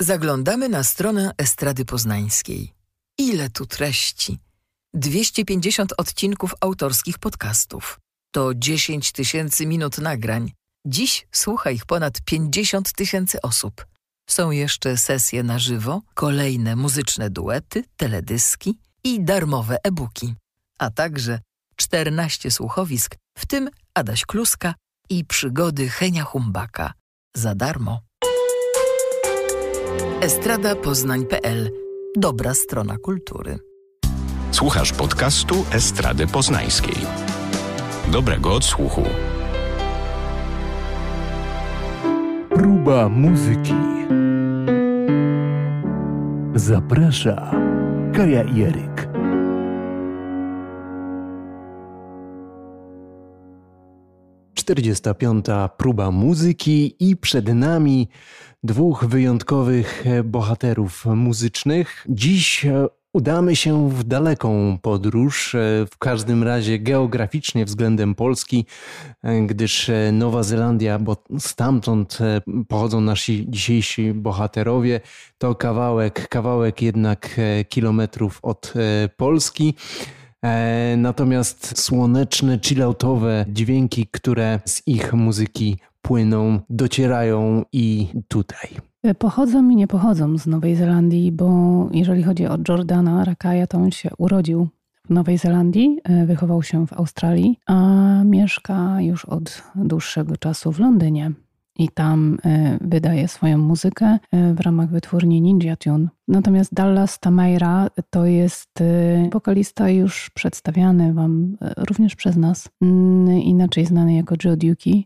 Zaglądamy na stronę Estrady Poznańskiej. Ile tu treści! 250 odcinków autorskich podcastów. To 10 tysięcy minut nagrań. Dziś słucha ich ponad 50 tysięcy osób. Są jeszcze sesje na żywo, kolejne muzyczne duety, teledyski i darmowe e-booki, a także 14 słuchowisk, w tym Adaś Kluska i przygody Henia Humbaka. Za darmo estradapoznań.pl Dobra strona kultury. Słuchasz podcastu Estrady Poznańskiej. Dobrego odsłuchu. Próba muzyki. Zaprasza Kaja Jeryk. 45. próba muzyki i przed nami dwóch wyjątkowych bohaterów muzycznych. Dziś udamy się w daleką podróż, w każdym razie geograficznie względem Polski, gdyż Nowa Zelandia, bo stamtąd pochodzą nasi dzisiejsi bohaterowie, to kawałek, kawałek jednak kilometrów od Polski. Natomiast słoneczne, chilloutowe dźwięki, które z ich muzyki płyną, docierają i tutaj. Pochodzą i nie pochodzą z Nowej Zelandii, bo jeżeli chodzi o Jordana Rakaja, to on się urodził w Nowej Zelandii, e, wychował się w Australii, a mieszka już od dłuższego czasu w Londynie. I tam e, wydaje swoją muzykę e, w ramach wytwórni Ninja Tune. Natomiast Dallas Tamaira to jest wokalista już przedstawiany Wam również przez nas, inaczej znany jako Joe Dukey.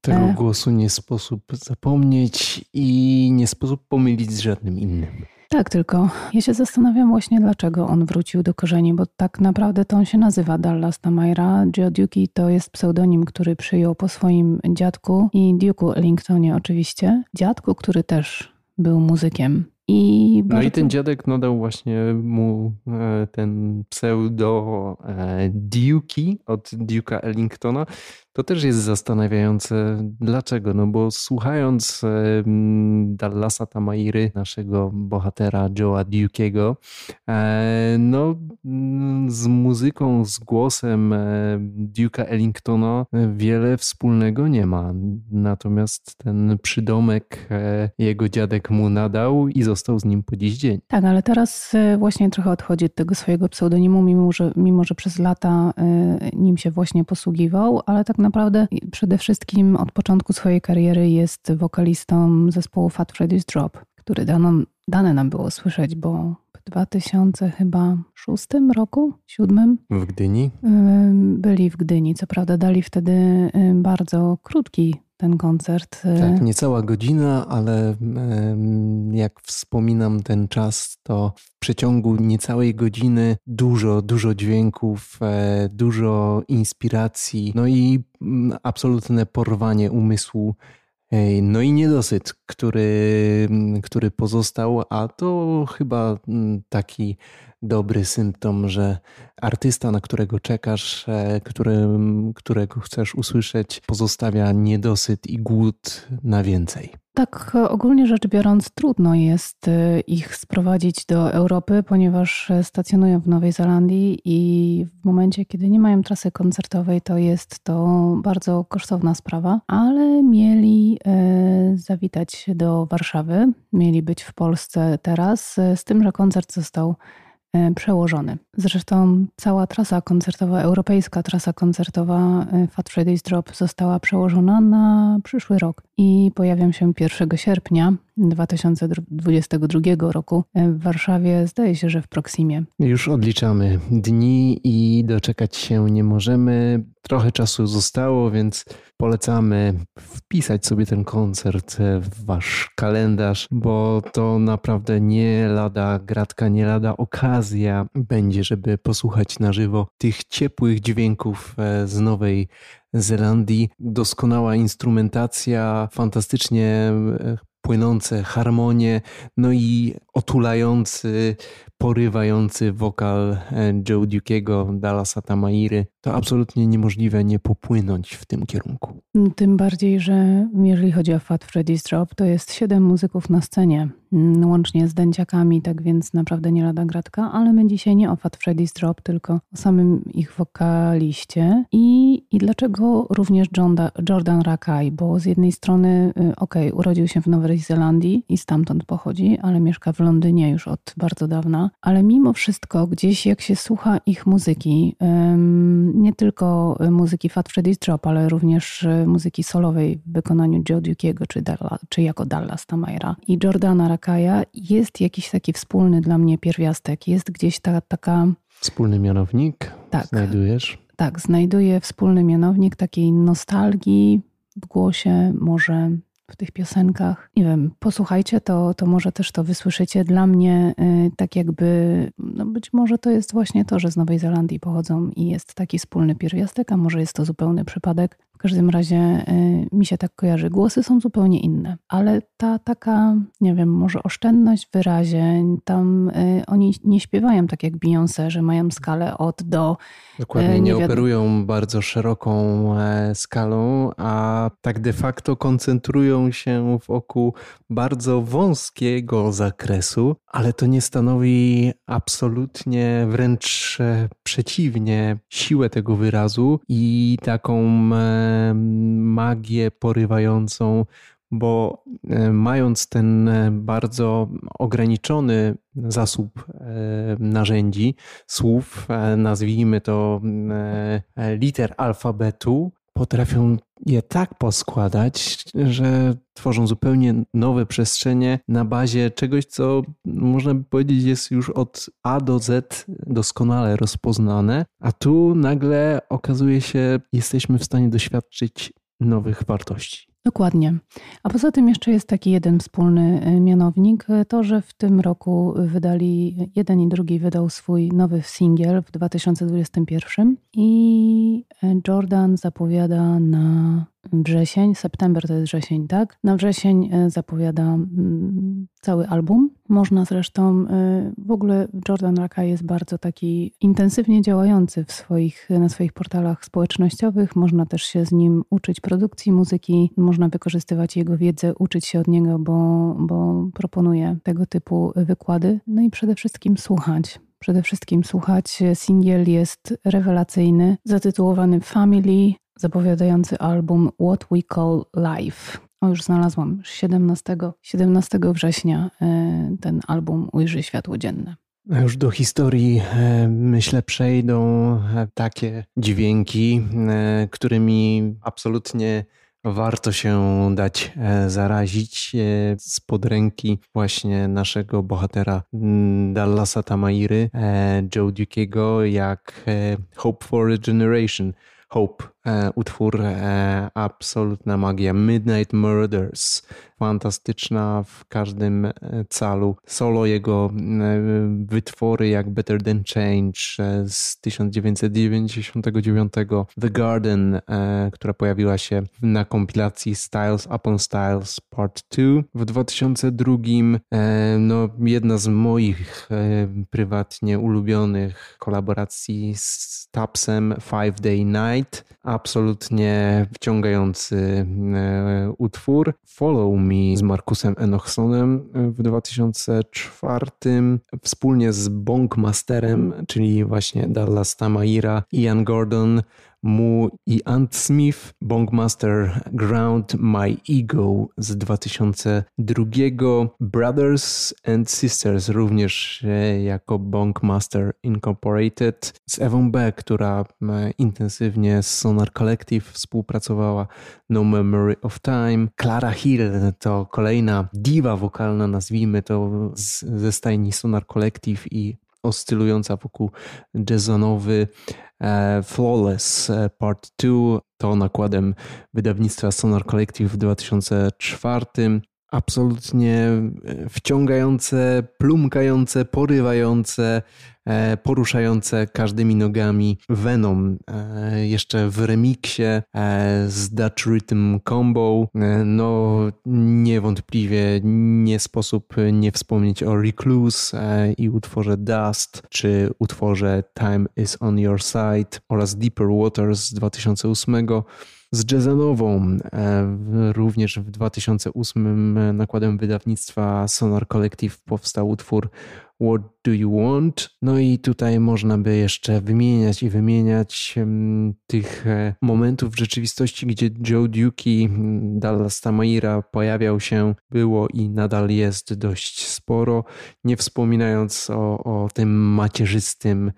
Tego e. głosu nie sposób zapomnieć i nie sposób pomylić z żadnym innym. Tak, tylko ja się zastanawiam właśnie, dlaczego on wrócił do korzeni, bo tak naprawdę to on się nazywa Dallas Tamaira. Joe Duki to jest pseudonim, który przyjął po swoim dziadku i Duke'u Ellingtonie oczywiście. Dziadku, który też był muzykiem. I bardzo... No i ten dziadek nadał właśnie mu e, ten pseudo e, Duki od Duke'a Ellingtona, to też jest zastanawiające. Dlaczego? No bo słuchając Dallasa Tamairy, naszego bohatera Joe'a Duke'ego, e, no z muzyką, z głosem e, Duke'a Ellingtona wiele wspólnego nie ma. Natomiast ten przydomek e, jego dziadek mu nadał i został z nim po dziś dzień. Tak, ale teraz właśnie trochę odchodzi od tego swojego pseudonimu, mimo że, mimo że przez lata nim się właśnie posługiwał, ale tak naprawdę przede wszystkim od początku swojej kariery jest wokalistą zespołu Fat Freddy's Drop, który dano, dane nam było słyszeć, bo w 2000 chyba szóstym roku, siódmym. W Gdyni? Byli w Gdyni. Co prawda dali wtedy bardzo krótki ten koncert. Y, tak, niecała godzina, ale jak wspominam ten czas, to w przeciągu niecałej godziny dużo, dużo dźwięków, e, dużo inspiracji, no i mm, absolutne porwanie umysłu no i niedosyt, który, który pozostał, a to chyba mm, taki dobry symptom, że artysta, na którego czekasz, e, który, którego chcesz usłyszeć, pozostawia niedosyt i głód na więcej. Tak, ogólnie rzecz biorąc, trudno jest e, ich sprowadzić do Europy, ponieważ stacjonują w Nowej Zelandii i w momencie, kiedy nie mają trasy koncertowej, to jest to bardzo kosztowna sprawa, ale mieli e, zawitać do Warszawy, mieli być w Polsce teraz, z tym, że koncert został E, przełożony. Zresztą cała trasa koncertowa, europejska trasa koncertowa e, Fat Freddy's Drop została przełożona na przyszły rok i pojawią się 1 sierpnia 2022 roku w Warszawie, zdaje się, że w Proximie. Już odliczamy dni i doczekać się nie możemy. Trochę czasu zostało, więc polecamy wpisać sobie ten koncert w wasz kalendarz, bo to naprawdę nie lada gratka, nie lada okazja będzie, żeby posłuchać na żywo tych ciepłych dźwięków e, z Nowej Zelandii. Doskonała instrumentacja, fantastycznie e, płynące harmonie, no i otulający porywający wokal Joe Duke'ego, Dallasa Tamairy, to absolutnie niemożliwe nie popłynąć w tym kierunku. Tym bardziej, że jeżeli chodzi o Fat Freddy's Drop, to jest siedem muzyków na scenie, mm, łącznie z dęciakami, tak więc naprawdę nie lada gratka, ale my dzisiaj nie o Fat Freddy's Drop, tylko o samym ich wokaliście. I, i dlaczego również John, Jordan Rakai, bo z jednej strony, y, okej, okay, urodził się w Nowej Zelandii i stamtąd pochodzi, ale mieszka w Londynie już od bardzo dawna, ale mimo wszystko gdzieś jak się słucha ich muzyki, nie tylko muzyki Fat Freddy's Drop, ale również muzyki solowej w wykonaniu Joe Duke'ego czy, czy jako Dallas Tamaira i Jordana Rakaja, jest jakiś taki wspólny dla mnie pierwiastek. Jest gdzieś ta taka... Wspólny mianownik tak, znajdujesz? Tak, znajduję wspólny mianownik takiej nostalgii w głosie, może w tych piosenkach. Nie wiem, posłuchajcie, to, to może też to wysłyszycie. Dla mnie y, tak jakby, no być może to jest właśnie to, że z Nowej Zelandii pochodzą i jest taki wspólny pierwiastek, a może jest to zupełny przypadek. W każdym razie y, mi się tak kojarzy. Głosy są zupełnie inne, ale ta taka, nie wiem, może oszczędność w wyrazie, tam y, oni nie śpiewają tak jak Beyoncé, że mają skalę od do. Dokładnie, nie, nie operują bardzo szeroką e, skalą, a tak de facto koncentrują się wokół bardzo wąskiego zakresu, ale to nie stanowi absolutnie, wręcz e, przeciwnie, siłę tego wyrazu i taką e, magię porywającą bo e, mając ten bardzo ograniczony zasób narzędzi, słów, nazwijmy to liter alfabetu, potrafią je tak poskładać, że tworzą zupełnie nowe przestrzenie na bazie czegoś, co można by powiedzieć jest już od A do Z doskonale rozpoznane, a tu nagle okazuje się, jesteśmy w stanie doświadczyć nowych wartości. Dokładnie. A poza tym jeszcze jest taki jeden wspólny y, mianownik, y, to, że w tym roku wydali, jeden i drugi wydał swój nowy singiel w 2021 i y, Jordan zapowiada na wrzesień, september to jest wrzesień, tak? Na wrzesień e, zapowiada mm, cały album. Można zresztą, e, w ogóle Jordan Raka jest bardzo taki intensywnie działający w swoich, na swoich portalach społecznościowych. Można też się z nim uczyć produkcji muzyki, można wykorzystywać jego wiedzę, uczyć się od niego, bo, bo proponuje tego typu wykłady. No i przede wszystkim słuchać przede wszystkim słuchać. Singiel jest rewelacyjny, zatytułowany Family zapowiadający album What We Call Life. O, już znalazłam. 17, 17 września e, ten album ujrzy światło dzienne. Już do historii e, myślę przejdą e, takie dźwięki, którymi absolutnie warto się dać zarazić spod ręki właśnie naszego bohatera mm, Dallasa Tamairy, Joe Duke'ego, jak Hope for a Generation. Hope, utwór e, absolutna magia. Midnight Murders, fantastyczna w każdym e, calu. Solo jego wytwory jak Better Than Change z 1999, The Garden, która pojawiła się na kompilacji Styles Upon Styles Part 2 w 2002. No, jedna z moich prywatnie ulubionych kolaboracji z Tapsem Five Day Night. Absolutnie wciągający e, utwór. Follow Me z Markusem Enochsonem w 2004 wspólnie z Bongmasterem, czyli właśnie Dallas Tamaira, Ian Gordon mu i Ant Smith, Bongmaster Ground My Ego z 2002, Brothers and Sisters również e, jako Bongmaster Incorporated, z Ewą B, która e, intensywnie z Sonar Collective współpracowała, No Memory of Time, Clara Hill to kolejna diwa wokalna, nazwijmy to, z, ze stajni Sonar Collective i oscylująca wokół jazzonowy Flawless e, Part 2 to nakładem wydawnictwa Sonar Collective w 2004 absolutnie wciągające, plumkające, porywające, E, poruszające każdymi nogami Venom. E, jeszcze w remiksie e, z Dutch Rhythm Combo, no niewątpliwie nie sposób nie wspomnieć o Recluse i utworze Dust, czy utworze Time is on your side oraz Deeper Waters z 2008 z jazzanową. Również w 2008 nakładem wydawnictwa Sonar Collective powstał utwór What do you want? No i tutaj można by jeszcze wymieniać i wymieniać tych e, momentów w rzeczywistości, gdzie Joe Duki, Dallas Tamaira pojawiał się, było i nadal jest dość sporo, nie wspominając o, o tym macierzystym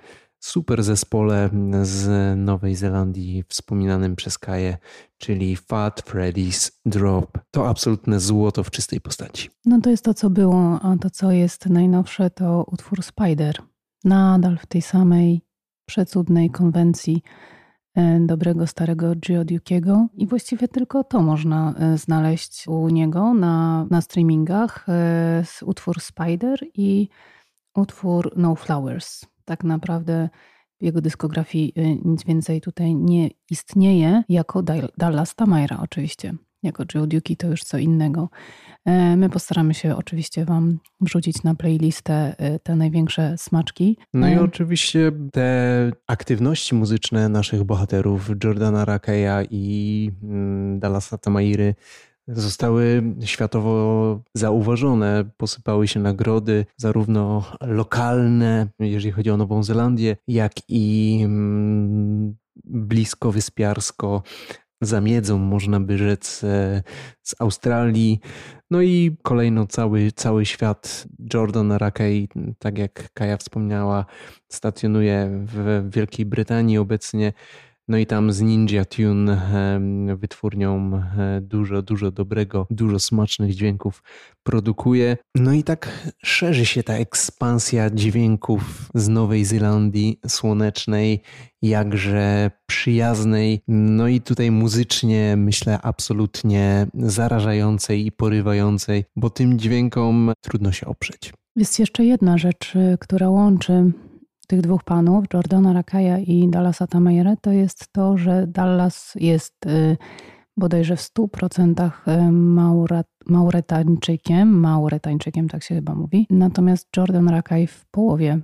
super zespole z Nowej Zelandii wspominanym przez Kaję, czyli Fat Freddy's Drop. To absolutne złoto w czystej postaci. No to jest to, co było, a to, co jest najnowsze, to utwór Spider. Nadal w tej samej przecudnej konwencji e, dobrego starego Geodukiego i właściwie tylko to można e, znaleźć u niego na, na streamingach. E, utwór Spider i utwór No Flowers tak naprawdę w jego dyskografii y, nic więcej tutaj nie istnieje, jako Dallas Tamaira oczywiście. Jako Joe Duki to już co innego. E, my postaramy się oczywiście Wam wrzucić na playlistę y, te największe smaczki. No i e, oczywiście te aktywności muzyczne naszych bohaterów, Jordana Rakeya i mm, Dallasa Tamairy, zostały światowo zauważone, posypały się nagrody, zarówno lokalne, jeżeli chodzi o Nową Zelandię, jak i mm, blisko wyspiarsko, za można by rzec, e, z Australii. No i kolejno cały, cały świat. Jordan Rakey, tak jak Kaja wspomniała, stacjonuje w Wielkiej Brytanii obecnie. No i tam z Ninja Tune, wytwórnią dużo, dużo dobrego, dużo smacznych dźwięków produkuje. No i tak szerzy się ta ekspansja dźwięków z Nowej Zelandii słonecznej, jakże przyjaznej, no i tutaj muzycznie myślę absolutnie zarażającej i porywającej, bo tym dźwiękom trudno się oprzeć. Jest jeszcze jedna rzecz, y, która łączy tych dwóch panów, Jordana Rakaja i Dallasa Tamayere, to jest to, że Dallas jest y, bodajże w 100% y, Maurat, Mauretańczykiem, Mauretańczykiem tak się chyba mówi, natomiast Jordan Rakaj w połowie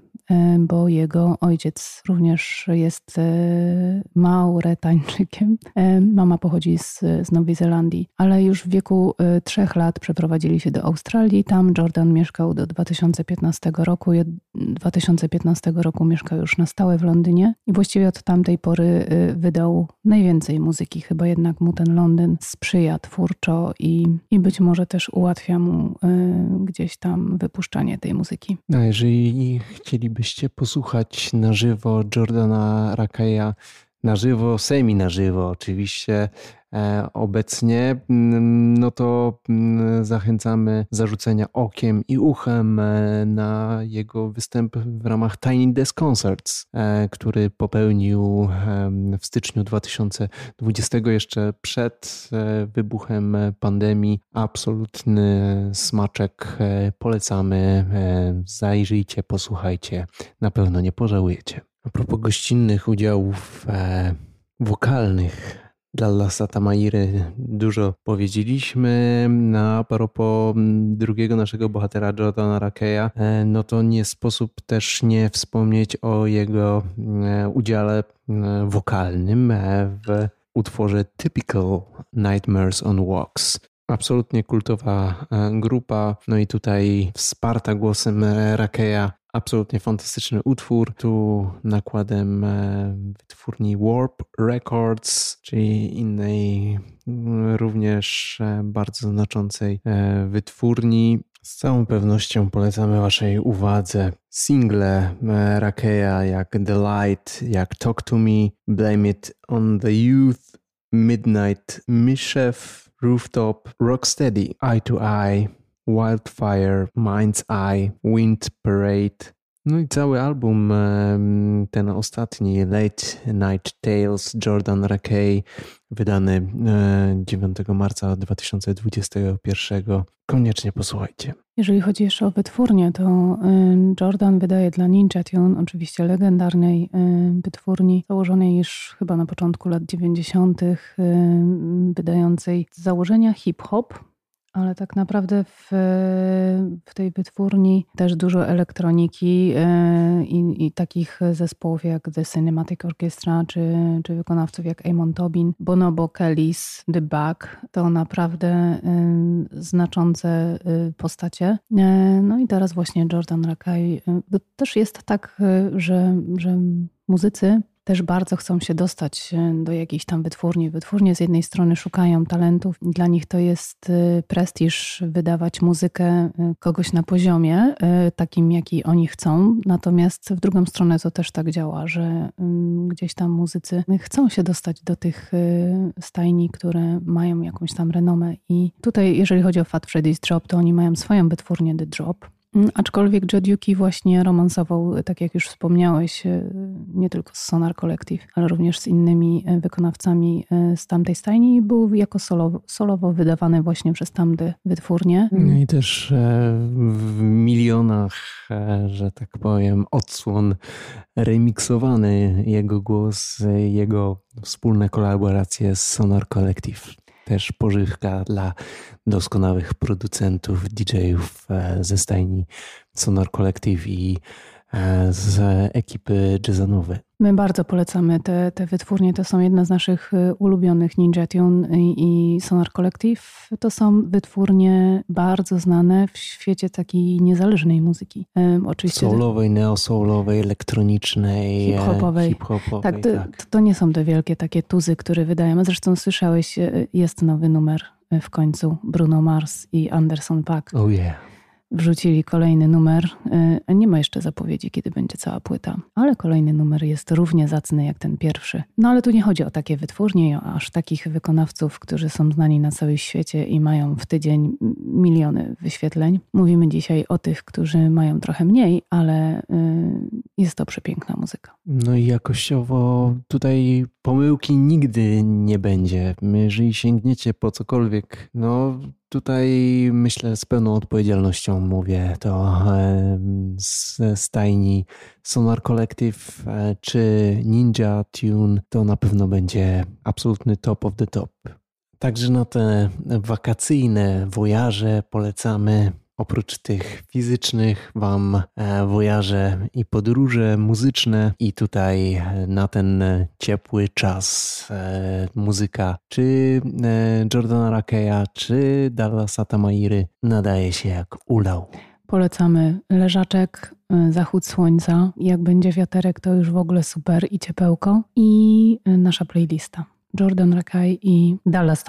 bo jego ojciec również jest e, Mauretańczykiem. E, mama pochodzi z, z Nowej Zelandii, ale już w wieku trzech lat przeprowadzili się do Australii. Tam Jordan mieszkał do 2015 roku. 2015 roku mieszkał już na stałe w Londynie i właściwie od tamtej pory wydał najwięcej muzyki. Chyba jednak mu ten Londyn sprzyja twórczo i, i być może też ułatwia mu gdzieś tam wypuszczanie tej muzyki. A jeżeli chcieliby gdybyście posłuchać na żywo Jordana Rakaja, na żywo, semi na żywo oczywiście, obecnie, mm, no to mm, zachęcamy zarzucenia okiem i uchem e, na jego występ w ramach Tiny Desk Concerts, e, który popełnił w styczniu 2020, jeszcze przed wybuchem pandemii. Absolutny smaczek. Polecamy. Zajrzyjcie, posłuchajcie. Na pewno nie pożałujecie. A propos gościnnych udziałów e, wokalnych dla Lasa Tamairy dużo powiedzieliśmy. Na propos drugiego naszego bohatera, Jordana Rakeya, e, no to nie sposób też nie wspomnieć o jego e, udziale e, wokalnym w utworze Typical Nightmares on Walks. Absolutnie kultowa grupa, no i tutaj wsparta głosem Rakeya Absolutnie fantastyczny utwór. Tu nakładem e, wytwórni Warp Records, czyli innej mm, również e, bardzo znaczącej e, wytwórni. Z całą pewnością polecamy Waszej uwadze single Rakeya jak The Light, jak Talk to Me, Blame It on the Youth, Midnight Mischief, Rooftop, Rocksteady, Eye to Eye, Wildfire, Mind's Eye, Wind Parade, No i cały album, ten ostatni Late Night Tales Jordan Rakey, wydany 9 marca 2021. Koniecznie posłuchajcie. Jeżeli chodzi jeszcze o wytwórnię, to Jordan wydaje dla Ninja Tune, oczywiście legendarnej wytwórni, założonej już chyba na początku lat 90., wydającej z założenia hip-hop, ale tak naprawdę w, w tej wytwórni też dużo elektroniki e, i, i, takich zespołów jak The Cinematic Orchestra, czy, czy wykonawców jak Amon Tobin, Bonobo Kellys, The Bug. To naprawdę znaczące y, postacie. E, no i teraz właśnie Jordan Rakay. To też jest tak, że, że muzycy też bardzo chcą się dostać e, do jakiejś tam wytwórni. Wytwórnie z jednej strony szukają talentów, dla nich to jest e, prestiż wydawać muzykę e, kogoś na poziomie, takim jaki oni chcą. Natomiast w drugą stronę to też tak działa, że mm, gdzieś tam muzycy chcą się dostać do tych stajni, które mają jakąś tam renomę. I tutaj, jeżeli chodzi o Fat Freddy's Drop, to oni mają swoją wytwórnię The Drop Mm, aczkolwiek Jodiuki właśnie romansował, tak jak już wspomniałeś, e, nie tylko z Sonar Collective, ale również z innymi e, wykonawcami e, z tamtej stajni i był jako solowo, solowo wydawany właśnie przez tamte wytwórnie. No i też w milionach, że tak powiem, odsłon remiksowany jego głos, jego wspólne kolaboracje z Sonar Collective też pożywka dla doskonałych producentów, DJ-ów e, ze stajni Sonor Collective i z ekipy jazzonowej. My bardzo polecamy te, te wytwórnie. To są jedne z naszych y, ulubionych Ninja Tune i, i Sonar Collective. To są wytwórnie bardzo znane w świecie takiej niezależnej muzyki. Um, oczywiście Soulowej, neosoulowej, elektronicznej, hip-hopowej. hip-hopowej tak, to, tak. To, nie są te wielkie takie tuzy, które wydają. Zresztą słyszałeś, y, jest nowy numer y, w końcu Bruno Mars i Anderson Paak. Oh yeah wrzucili kolejny numer. E, nie ma jeszcze zapowiedzi, kiedy będzie cała płyta, ale kolejny numer jest równie zacny jak ten pierwszy. No ale tu nie chodzi o takie wytwórnie, aż takich wykonawców, którzy są znani na całym świecie i mają w tydzień miliony wyświetleń. Mówimy dzisiaj o tych, którzy mają trochę mniej, ale e, jest to przepiękna muzyka. No i jakościowo tutaj pomyłki nigdy nie będzie. Jeżeli sięgniecie po cokolwiek, no Tutaj myślę z pełną odpowiedzialnością mówię to z stajni Sonar Collective e, czy Ninja Tune to na pewno będzie absolutny top of the top. Także na te wakacyjne wojaże polecamy Oprócz tych fizycznych Wam e, wojaże i podróże muzyczne i tutaj e, na ten ciepły czas e, muzyka czy Jordana Rakeya, czy Dallasa Tamairy nadaje się jak ulał. Polecamy leżaczek, zachód słońca. Jak będzie wiaterek, to już w ogóle super i ciepełko. I nasza playlista. Jordan Rakay i Dallas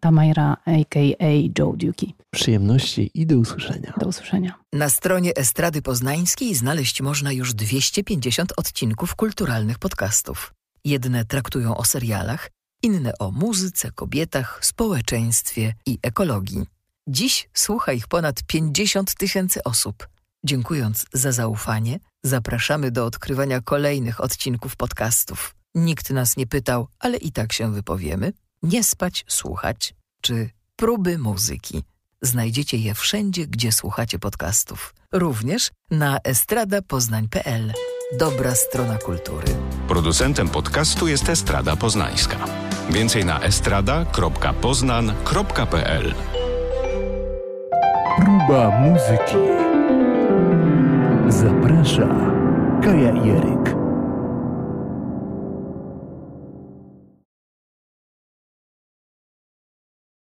Tamaira, a.k.a. Joe Duki. Przyjemności i do usłyszenia. Do usłyszenia. Na stronie Estrady Poznańskiej znaleźć można już 250 odcinków kulturalnych podcastów. Jedne traktują o serialach, inne o muzyce, kobietach, społeczeństwie i ekologii. Dziś słucha ich ponad 50 tysięcy osób. Dziękując za zaufanie, zapraszamy do odkrywania kolejnych odcinków podcastów. Nikt nas nie pytał, ale i tak się wypowiemy. Nie spać, słuchać, czy próby muzyki. Znajdziecie je wszędzie, gdzie słuchacie podcastów. Również na estradapoznań.pl. Dobra strona kultury. Producentem podcastu jest Estrada Poznańska. Więcej na estrada.poznan.pl Próba muzyki. Zaprasza Kaja Jeryk.